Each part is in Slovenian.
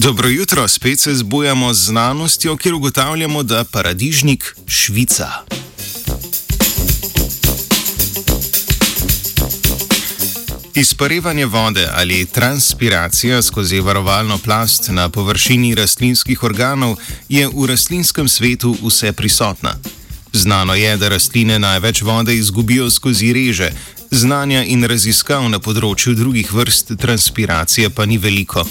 Dobro jutro, spet se zbujamo z znanostjo, kjer ugotavljamo, da paradižnik švica. Izparevanje vode ali transpiracija skozi varovalno plast na površini rastlinskih organov je v rastlinskem svetu vse prisotna. Znano je, da rastline največ vode izgubijo skozi reže, znanja in raziskav na področju drugih vrst transpiracije pa ni veliko.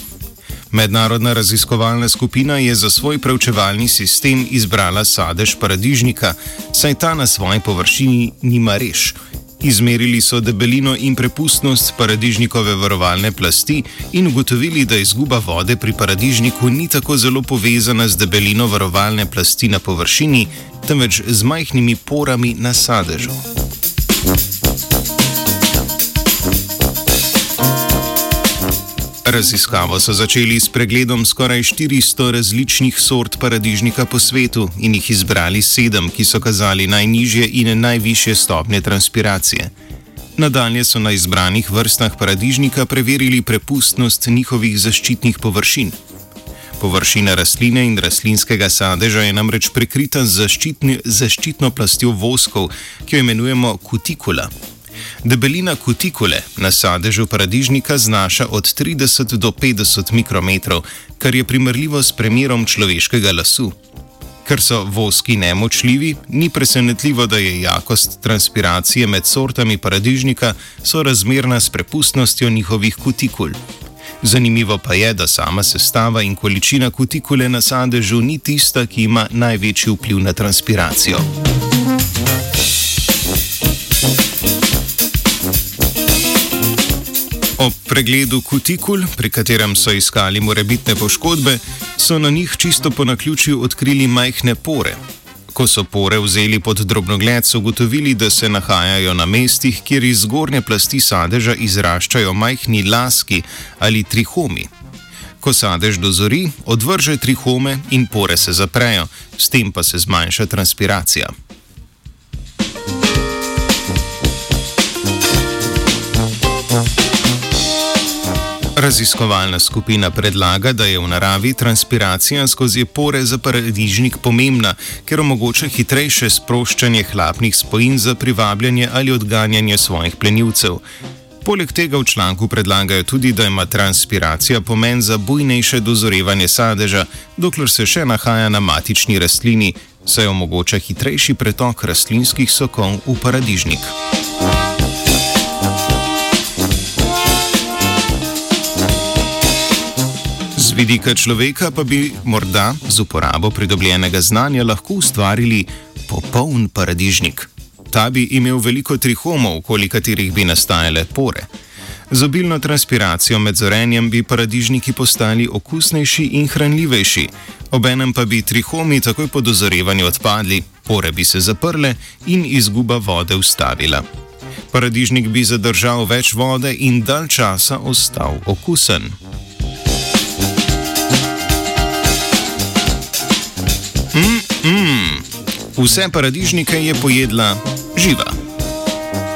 Mednarodna raziskovalna skupina je za svoj preučevalni sistem izbrala sadež paradižnika, saj ta na svoji površini nima rež. Izmerili so debelino in prepustnost paradižnikove varovalne plasti in ugotovili, da izguba vode pri paradižniku ni tako zelo povezana z debelino varovalne plasti na površini, temveč z majhnimi porami na sadežu. Raziskavo so začeli s pregledom skoraj 400 različnih sort paradižnika po svetu in jih izbrali sedem, ki so kazali najnižje in najvišje stopnje transpiracije. Nadalje so na izbranih vrstah paradižnika preverili prepustnost njihovih zaščitnih površin. Površina rastline in rastlinskega sadeža je namreč prekrita z zaščitno plastjo voskov, ki jo imenujemo kutikula. Debelina kutikule na sadežu paradižnika znaša od 30 do 50 mikrometrov, kar je primerljivo s premjerom človeškega lasu. Ker so voski nemočljivi, ni presenetljivo, da je jakost transpiracije med sortami paradižnika sorazmerna s prepustnostjo njihovih kutikul. Zanimivo pa je, da sama sestava in količina kutikule na sadežu ni tista, ki ima največji vpliv na transpiracijo. Ob pregledu kutikul, pri katerem so iskali morebitne poškodbe, so na njih čisto po naključju odkrili majhne pore. Ko so pore vzeli pod drobnogled, so ugotovili, da se nahajajo na mestih, kjer iz zgornje plasti sadeža izraščajo majhni laski ali trihomi. Ko sadež dozori, odvrže trihome in pore se zaprejo, s tem pa se zmanjša transpiracija. Raziskovalna skupina predlaga, da je v naravi transpiracija skozi pore za paradižnik pomembna, ker omogoča hitrejše sproščanje hlapnih spojin za privabljanje ali odganjanje svojih plenilcev. Poleg tega v članku predlagajo tudi, da ima transpiracija pomen za bujnejše dozorevanje sadeža, dokler se še nahaja na matični rastlini, saj omogoča hitrejši pretok rastlinskih sokov v paradižnik. Vidika človeka pa bi morda z uporabo pridobljenega znanja lahko ustvarili popoln paradižnik. Ta bi imel veliko trihomov, okoli katerih bi nastajale pore. Z obilno transpiracijo med zorenjem bi paradižniki postali okusnejši in hranljivejši, obenem pa bi trihomi takoj po dozorevanju odpadli, pore bi se zaprle in izguba vode ustavila. Paradižnik bi zadržal več vode in dalj časa ostal okusen. Mm, mm. Vse paradižnike je pojedla živa.